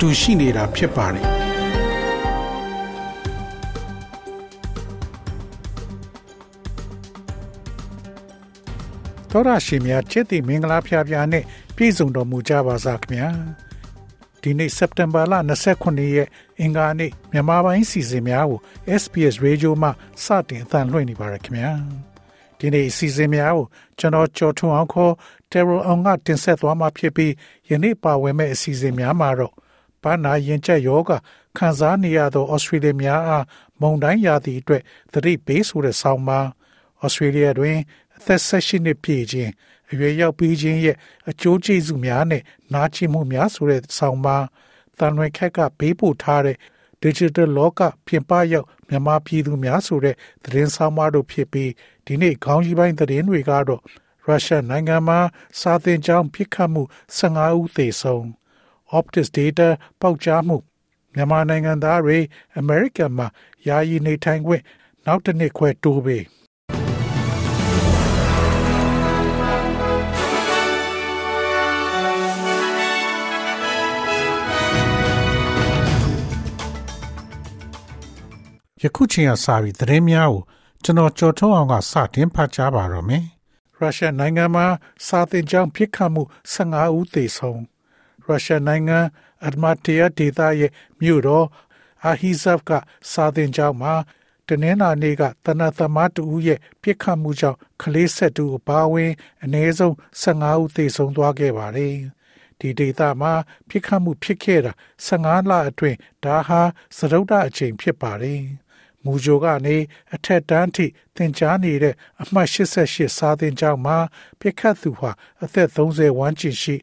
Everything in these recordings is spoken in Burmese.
တူရှိနေတာဖြစ်ပါတယ်တော်ရရှိမြချစ်တီမင်္ဂလာဖျားဖျားနဲ့ပြည်စုံတော်မူကြပါစားခင်ဗျာဒီနေ့စက်တင်ဘာလ29ရက်အင်္ဂါနေ့မြန်မာပိုင်းစီစဉ်များကို SPS Radio မှစတင်အသံလွှင့်နေပါရခင်ဗျာဒီနေ့အစီအစဉ်များကိုကျွန်တော်ကြော်ထွန်းအောင်ခေါ် Terror အောင်ကတင်ဆက်သွားမှာဖြစ်ပြီးယနေ့ပါဝင်မဲ့အစီအစဉ်များမှာတော့ ဘာနာရင်ကျက်ယောဂခံစားနေရသောဩစတြေးလျများအားမုန်တိုင်းရာသီအတွက်သတိပေးဆိုတဲ့ဆောင်းပါဩစတြေးလျတွင်အသက်16နှစ်ပြည့်ခြင်းအရွယ်ရောက်ပြီးခြင်းရဲ့အကျိုးကျေးဇူးများနဲ့နာကျင်မှုများဆိုတဲ့ဆောင်းပါတန်ရွယ်ခက်ကဘေးပို့ထားတဲ့ digital လောကပြင်ပရောက်မြန်မာပြည်သူများဆိုတဲ့သတင်းဆောင်မတို့ဖြစ်ပြီးဒီနေ့ခေါင်းကြီးပိုင်းသတင်းတွေကတော့ရုရှားနိုင်ငံမှာစာသင်ကျောင်းပြစ်ခတ်မှု15ဦးသေဆုံး Optus Data ပေါက်ကြားမှုမြန်မာနိုင်ငံသားတွေအမေရိကန်မှာယာယီနေထိုင်ခွင့်နောက်တစ်နှစ်ခွဲတိုးပေးယခုချိန်ကစပြီးသတင်းများကိုကျွန်တော်ကြော်ထုတ်အောင်ကစတင်ဖတ်ကြားပါတော့မယ်။ရုရှားနိုင်ငံမှာစာတင်ကြောင်းပြစ်ခတ်မှု15ဦးသေဆုံး ရုရှားနိုင်ငံအဒမတီယာဒေသရဲ့မြို့တော်အာဟီဇပ်ကစာတင်ကြောင်းမှာတနင်္လာနေ့ကတနသမားတူရဲ့ပြစ်ခတ်မှုကြောင့်ကလေးဆက်တူအပါဝင်အနည်းဆုံး15ဦးသေဆုံးသွားခဲ့ပါတယ်။ဒီဒေသမှာပြစ်ခတ်မှုဖြစ်ခဲ့တာ15လအတွင်းဒါဟာစရုပ်ဒအချိန်ဖြစ်ပါတယ်။မူဂျိုကနေအထက်တန်းထိသင်ကြားနေတဲ့အမှတ်88စာသင်ကျောင်းမှာပြစ်ခတ်သူဟာအသက်30ဝန်းကျင်ရှိ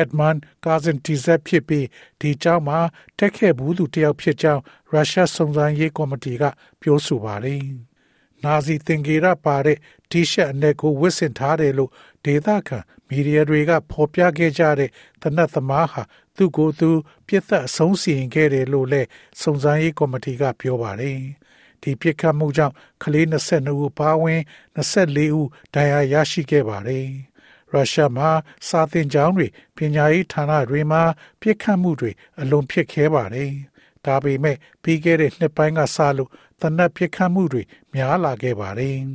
Edmund Kazan Tizet ဖြစ်ပြီးဒီကျောင်းမှာတက်ခဲ့ဘူးသူတယောက်ဖြစ်ကြောင်းရုရှားစုံစမ်းရေးကော်မတီကပြောဆိုပါတယ်။နာဇီသင်္ကေတပါတဲ့တီရှပ်အနက်ကိုဝတ်ဆင်ထားတယ်လို့ဒေသခံမီဒီယာတွေကဖော်ပြခဲ့ကြတဲ့တနတ်သမားဟာသူ့ကိုယ်သူပြစ်သက်အဆုံးစီရင်ခဲ့တယ်လို့လည်းစုံစမ်းရေးကော်မတီကပြောပါတယ်။ဒီပြစ်ခတ်မှုကြောင့်ကလေး22ဦးပါဝင်24ဦးဒဏ်ရာရရှိခဲ့ပါတယ်။ ရုရှားမှာစာသင်ကျောင်းတွေပညာရေးဌာနတွေမှာပြစ်ခတ်မှုတွေအလွန်ဖြစ်ခဲပါတယ်။ဒါပေမဲ့ပြီးခဲ့တဲ့နှစ်ပိုင်းကစလို့သနက်ပြစ်ခတ်မှုတွေများလာခဲ့ပါတယ်။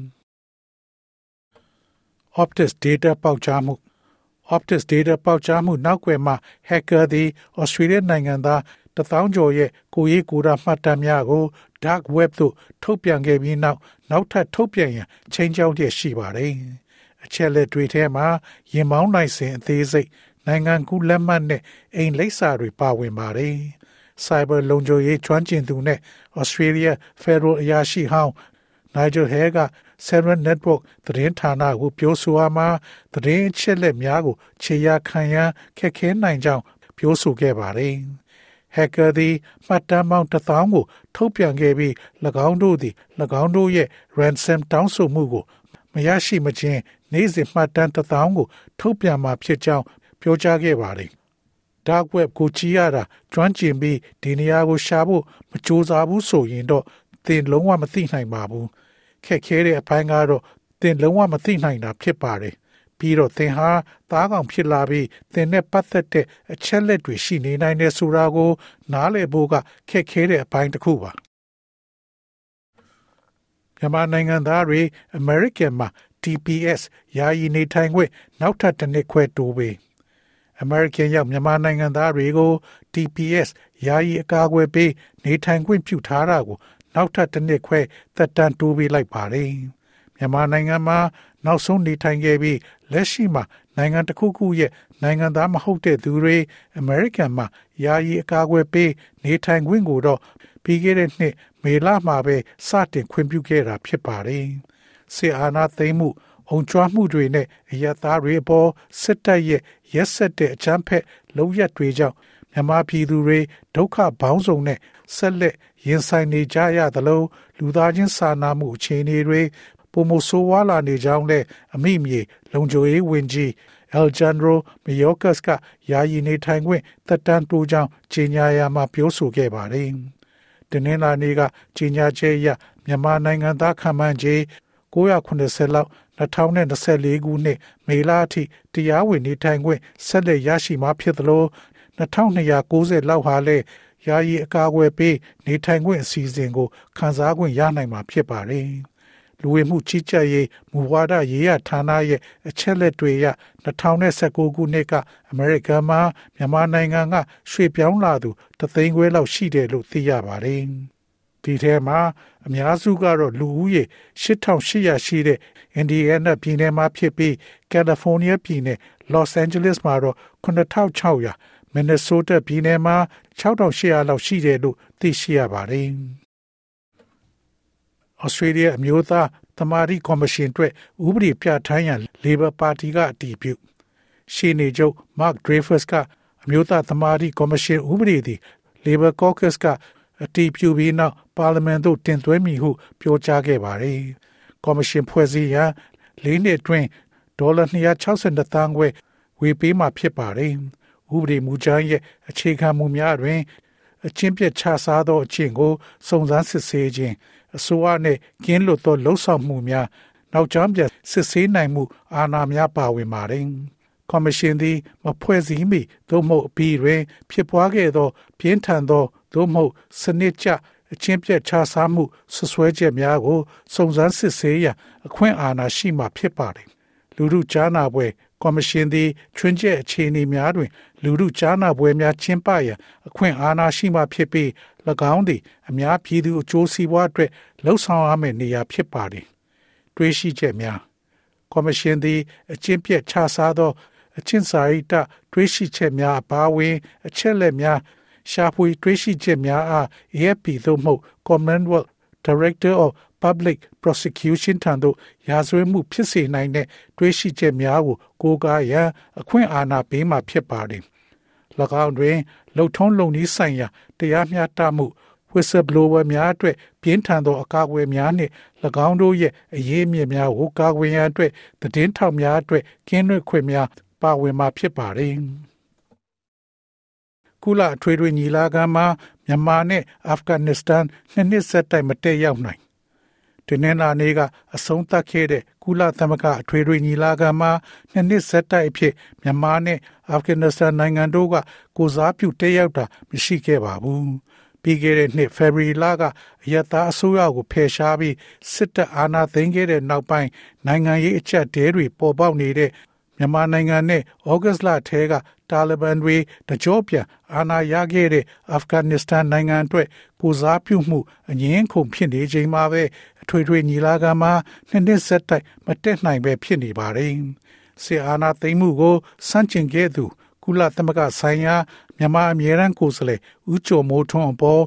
Optus data ပေါက်ကြားမှု Optus data ပေါက်ကြားမှုနောက်ွယ်မှာ hacker သည် Australia နိုင်ငံသားတထောင်ကျော်ရဲ့ကိုရေးကိုရာမှတ်တမ်းများကို dark web သို့ထုတ်ပြန်ခဲ့ပြီးနောက်နောက်ထပ်ထုတ်ပြန်ရန်ချိန်ချောင်းတည်းရှိပါတယ်။ အချက်လက်တွေထဲမှာရင်မောင်းနိုင်စဉ်အသေးစိတ်နိုင်ငံကူးလက်မှတ်နဲ့အိမ်လိပ်စာတွေပါဝင်ပါတယ်။ Cyber လုံခြုံရေးကျွမ်းကျင်သူနဲ့ Australia Federal အရာရှိဟောင်း Nigel Hare က Seven Network သတင်းဌာနကိုပြောဆိုအားမှာသတင်းအချက်လက်များကိုခြေရာခံရန်ခက်ခဲနိုင်ကြောင်းပြောဆိုခဲ့ပါတယ်။ hacker သည်မှတ်တမ်းပေါင်း1000ကို ထုတ်ပြန်ခဲ့ပြီး၎င်းတို့သည်၎င်းတို့ရဲ့ ransom တောင်းဆိုမှုကို မရရှိမချင်း နေ့စဉ်မှတ်တမ်း1000ကို ထုတ်ပြန်မှာဖြစ်ကြောင်းပြောကြားခဲ့ပါတယ်။ dark web ကိုကြည့်ရတာကျွမ်းကျင်ပြီးဒီနေရာကိုရှာဖို့မကြိုးစားဘူးဆိုရင်တော့သင်လုံးဝမသိနိုင်ပါဘူး။ခက်ခဲတဲ့အပိုင်းကတော့သင်လုံးဝမသိနိုင်တာဖြစ်ပါတယ်။ပြီးတော့သင်ဟာသားကောင်ဖြစ်လာပြီးသင်နဲ့ပတ်သက်တဲ့အချက်လက်တွေရှိနေနိုင်တယ်ဆိုတာကို နားလည်ဖို့ကခက်ခဲတဲ့အပိုင်းတစ်ခုပါမြန်မာနိုင်ငံသားတွေ American မှာ TPS ယာယီနေထိုင်ခွင့်နောက်ထပ်တစ်နှစ်ခွဲတိုးပေး American ရောက်မြန်မာနိုင်ငံသားတွေကို TPS ယာယီအကာအကွယ်ပေးနေထိုင်ခွင့်ပြုထားတာကိုနောက်ထပ်တစ်နှစ်ခွဲသက်တမ်းတိုးပေးလိုက်ပါတယ်မြန်မာနိုင်ငံမှာနောက်ဆုံးနေထိုင်ခဲ့ပြီးလက်ရှိမှာနိုင်ငံတစ်ခုခုရဲ့နိုင်ငံသားမဟုတ်တဲ့သူတွေအမေရိကန်မှာယာယီအကာအကွယ်ပေးနေထိုင်ခွင့်ကိုတော့ပြီးခဲ့တဲ့နှစ်မေလမှာပဲစတင်ခွင့်ပြုခဲ့တာဖြစ်ပါတယ်။ ဆီအာနာသိမ်းမှုအုံကြွားမှုတွေနဲ့အယက်သားတွေအပေါ်စစ်တပ်ရဲ့ရက်ဆက်တဲ့အကြမ်းဖက်လုပ်ရက်တွေကြောင့်မမြန်မာပြည်သူတွေဒုက္ခဘောင်းဆောင်နဲ့ဆက်လက်ရင်ဆိုင်နေကြရသလိုလူသားချင်းစာနာမှုအခြေအနေတွေပုံမဆိုးဝါးလာနေကြောင်းနဲ့အမိမြေလုံခြုံရေးဝန်ကြီး Alejandro Mayorkas ကယာယီနေထိုင်ခွင့်သက်တမ်းတိုးကြောင်းကြေညာရာမှာပြောဆိုခဲ့ပါတယ်။ဒီနေ့လာနေ့ကကြေညာချက်အရမြန်မာနိုင်ငံသားခံမှန်းခြင်း 980လောက်2024ခုနှစ်မေလအထိတရားဝင်နေထိုင်ခွင့်ဆက်လက်ရရှိမှာဖြစ်သလို2290လောက်ဟာလည်းယာယီအကာအကွယ်ပေးနေထိုင်ခွင့်အစီအစဉ်ကိုခန်းစားခွင့်ရနိုင်မှာဖြစ်ပါတယ်။လူဝင်မှုကြီးကြပ်ရေးမူဝါဒရေးရဌာနရဲ့အချက်လက်တွေအရ2019ခုနှစ်ကအမေရိကန်မှာမြန်မာနိုင်ငံကရွှေ့ပြောင်းလာသူတသိန်းခွဲလောက်ရှိတယ်လို့သိရပါတယ်။ ဒီထဲမှာအများစုကတော့လူဦးရေ8800ရှိတဲ့ Indiana ပြည်နယ်မှာဖြစ်ပြီး California ပြည်နယ် Los Angeles မှာတော့9600 Minnesota ပြည်နယ်မှာ6800လောက်ရှိတယ်လို့သိရှိရပါတယ်။ Australia အမျိုးသားသမာဓိကော်မရှင်အတွက်ဥပဒေပြဋ္ဌာန်းရန် Labor Party ကအတည်ပြုရှေ့နေချုပ် Mark Dreyfus ကအမျိုးသားသမာဓိကော်မရှင်ဥပဒေသည် Labor Caucus က အတည်ပြုပြီးနောက်ပါလီမန်သို့တင်သွင်းမည်ဟု ပြောကြားခဲ့ပါတယ်။ကော်မရှင်ဖွဲ့စည်းရန်၄နှစ်အတွင်းဒေါ်လာ262သန်းခွဲဝေပေးမှာဖြစ်ပါတယ်။ဥပဒေမူကြမ်းရဲ့အခြေခံမူများတွင် အချင်းပြတ်ခြစားသောအချင်းကိုစုံစမ်းစစ်ဆေးခြင်းအစိုးရနှင့်ကင်းလွတ်သောလှုပ်ဆောင်မှုများနောက်ကျောင်းပြစစ်ဆေးနိုင်မှုအာဏာများပါဝင်ပါတယ်။ ကော်မရှင်သည်မဖွဲ့စည်းမီသို့မဟုတ်အပြီးတွင် ဖြစ်ပွားခဲ့သော ပြင်းထန်သောသို့မဟုတ်စနစ်ကျအချင်းပြတ်ခြားစားမှုဆွဆွဲချက်များကိုစုံစမ်းစစ်ဆေးရန်အခွင့်အာဏာရှိမှဖြစ်ပါတယ်။လူမှုကြားနာပွဲကော်မရှင်သည်ချွင်းချက်အခြေအနေများတွင် လူမှုကြားနာပွဲများကျင်းပရန်အခွင့်အာဏာရှိမှဖြစ်ပြီး၎င်းသည်အများပြည်သူအကျိုးစီးပွားအတွက်လှုံ့ဆော်ရမယ့်နေရာဖြစ်ပါတယ်။တွေးရှိချက်များကော်မရှင်သည်အကျင့်ပြတ်ခြစားသော အချင်းစာရိတတွေးရှိချက်များအပါအဝင် အချက်လက်များရှာဖွေတွေးရှိချက်များအား AFP သို့မဟုတ် Commonwealth Director of Public Prosecution ထံသို့ရာဇဝတ်မှုဖြစ်စေနိုင်တဲ့တွေးရှိချက်များကိုကိုးကားရန်အခွင့်အာဏာပေးမှဖြစ်ပါတယ်။၎င်းတွင်လှုပ်ထုံးလုံနည်းဆိုင်ရာတရားမျှတမှု whistleblower များအတွက်ပြင်းထန်သောအကာအကွယ်များနှင့်၎င်းတို့ရဲ့အရေးအမြစ်များကိုကာကွယ်ရန်အတွက်သတင်းထောက်များအတွက်ကင်းလွတ်ခွင့်များ ပါဝင်မှာဖြစ်ပါတယ်။ကုလအထွေထွေညီလာခံမှာမြန်မာနဲ့အာဖဂန်နစ္စတန်နှစ်နှစ်ဆက်တိုက်မတည့်ရောက်နိုင်ဒီနေ့နာနေ့ကအဆုံးသတ်ခဲ့တဲ့ကုလသမဂ္ဂအထွေထွေညီလာခံမှာနှစ်နှစ်ဆက်တိုက်အဖြစ်မြန်မာနဲ့အာဖဂန်နစ္စတန်နိုင်ငံတို့ကကိုစားပြုတက်ရောက်တာမရှိခဲ့ပါဘူး။ပြီးခဲ့တဲ့နှစ်ဖေဖော်ဝါရီလကအယက်သားအစိုးရကိုဖယ်ရှားပြီးစစ်တပ်အာဏာသိမ်းခဲ့တဲ့နောက်ပိုင်းနိုင်ငံရေးအချက်တဲတွေပေါ်ပေါက်နေတဲ့ မြန်မာနိုင်ငံနဲ့ဩဂတ်လထဲကတာလီဘန်တွေတကြောပြန်အာဏာရခဲ့တဲ့အာဖဂန်နစ္စတန်နိုင်ငံအတွက်ကိုစားပြုမှုအငင်းခုန်ဖြစ်နေချိန်မှာပဲအထွေထွေညီလာခံမှာနှစ်နှစ်ဆက်တိုက်မတက်နိုင်ပဲဖြစ်နေပါတယ်။ဆီအာနာသိမ်းမှုကိုစန့်ကျင်ခဲ့သူကုလသမဂ္ဂဆိုင်ရာမြန်မာအမြဲတမ်းကိုယ်စားလှယ်ဦးကျော်မိုးထွန်းအပေါ်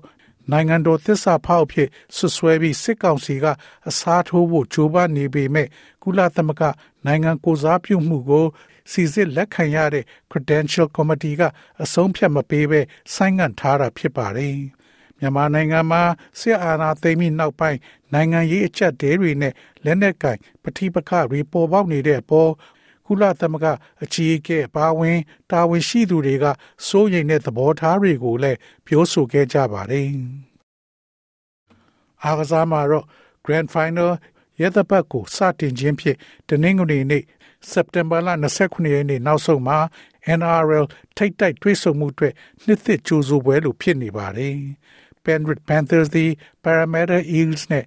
နိုင်ငံတော်သစ္စာဖောက်ဖြစ်ဆွဆွဲပြီးစစ်ကောင်စီကအစားထိုးဖို့ကြိုးပမ်းနေပေမဲ့ကုလသမဂ္ဂနိုင်ငံကိုစားပြုမှုကိုစီစစ်လက်ခံရတဲ့ Credential Committee ကအဆုံးဖြတ်မပေးဘဲဆိုင်းငံ့ထားတာဖြစ်ပါတယ်။မြန်မာနိုင်ငံမှာဆရာအာဏာသိမ်းပြီးနောက်ပိုင်းနိုင်ငံရေးအကျပ်တဲတွေနဲ့လက်နက်ကင်ပဋိပက္ခတွေပေါ်ပေါက်နေတဲ့အပေါ် ကုလသမဂ္ဂအကြီးအကဲအပါဝင် တာဝန်ရှိသူတွေကစိုးရိမ်တဲ့သဘောထားတွေကိုလည်းပြောဆိုခဲ့ကြပါတယ်။အားကစားမှာတော့ Grand Final ရဲတပ်ပတ်ကိုစတင်ခြင်းဖြင့်တနင်္ဂနွေနေ့စက်တင်ဘာလ29ရက်နေ့နောက်ဆုံးမှာ NRL ထိတ်တိုက်တွေ့ဆုံမှုအတွက်နှစ်သစ်ကြိုးဆိုပွဲလိုဖြစ်နေပါတယ်။ Penrith Panthers သည် Parramatta Eels နဲ့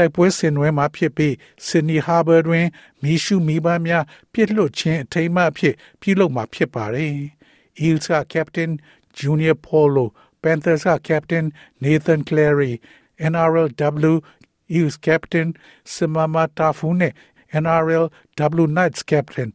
တိုက်ပွဲဆင်နွှဲမှာဖြစ်ပြီး Sydney Harbour တွင်မီရှုမီးပန်းများပြစ်လွတ်ခြင်းအထိမ်းအမှတ်အဖြစ်ပြုလုပ်မှာဖြစ်ပါတယ်။ Eels က Captain Junior Paulo Panthers က Captain Nathan Cleary NRLW Eels Captain Simama Tafu နဲ့ NRL W Knights Captain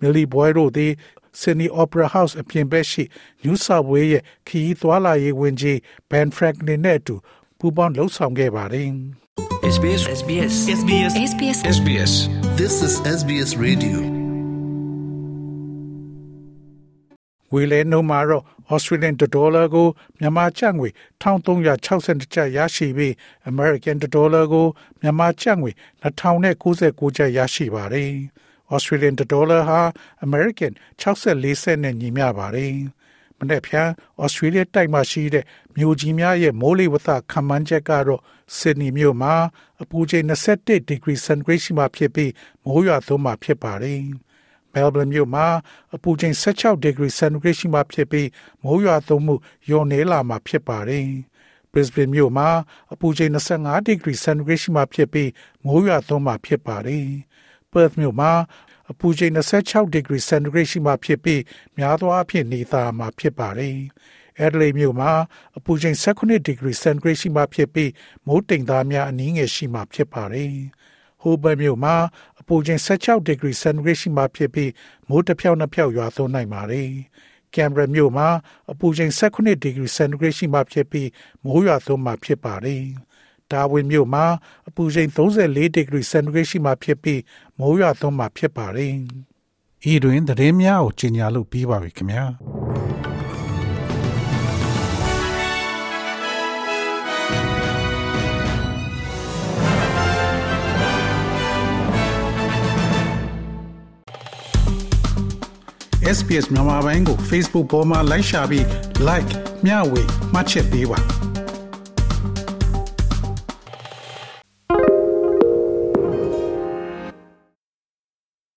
Millie Boy တို့သည် Sydney Opera House အပြင်ဘက်ရှိ New South Wales ရဲ့ခရီးသွားလာရေးဝန်ကြီး Ben Franklin နဲ့အတူပူးပေါင်းလှုပ်ဆောင်ခဲ့ပါတယ်။ SBS SBS SBS SBS SBS This is SBS Radio. ငွေလဲနှုန်းမှာတော့ Australian dollar ကိုမြန်မာကျပ်ငွေ1362ကျပ်ရရှိပြီး American dollar ကိုမြန်မာကျပ်ငွေ2099ကျပ်ရရှိပါတယ်။ Australian dollar ဟာ American 64စက်နဲ့ညီမျှပါတယ်။ မနေ့ဖြန်ဩစတြေးလျတိုက်မှာရှိတဲ့မြို့ကြီးများရဲ့မိုးလေဝသခန့်မှန်းချက်ကတော့ဆစ်ဒနီမြို့မှာအပူချိန်21ဒီဂရီစင်တီဂရိတ်ရှိမှဖြစ်ပြီးမိုးရွာသွန်းမှာဖြစ်ပါတယ်။မဲလ်ဘန်မြို့မှာအပူချိန်16ဒီဂရီစင်တီဂရိတ်ရှိမှဖြစ်ပြီးမိုးရွာသွန်းမှုလျော့နေလာမှာဖြစ်ပါတယ်။ Brisbane မြို့မှာအပူချိန်25ဒီဂရီစင်တီဂရိတ်ရှိမှဖြစ်ပြီးမိုးရွာသွန်းမှာဖြစ်ပါတယ်။ Perth မြို့မှာ အပူချိန်26ဒီဂရီစင်တီဂရိတ်ရှိမှဖြစ်ပြီးများသောအားဖြင့်နေသားမှာဖြစ်ပါတယ်။ Adelaide မြို့မှာအပူချိန်18ဒီဂရီစင်တီဂရိတ်ရှိမှဖြစ်ပြီးမိုးတိမ်သားများအနည်းငယ်ရှိမှဖြစ်ပါတယ်။ Hobart မြို့မှာအပူချိန်16ဒီဂရီစင်တီဂရိတ်ရှိမှဖြစ်ပြီးမိုးတစ်ဖြောက်နှစ်ဖြောက်ရွာသွန်းနိုင်ပါတယ်။ Canberra မြို့မှာအပူချိန်18ဒီဂရီစင်တီဂရိတ်ရှိမှဖြစ်ပြီးမိုးရွာသွန်းမှဖြစ်ပါတယ်။ ဒါဝင်မြို့မှာအပူချိန်34ဒီဂရီစင်တီဂရိတ်ရှိမှဖြစ်ပြီးမိုးရွာသွန်းမှဖြစ်ပါတယ်။ဤတွင်သတင်းများကိုကြီးညာလို့ပြီးပါပြီခင်ဗျာ။ SPS မြန်မာပိုင်းကို Facebook ပေါ်မှာ like ရှာပြီး like မျှဝေမှတ်ချက်ပေးပါ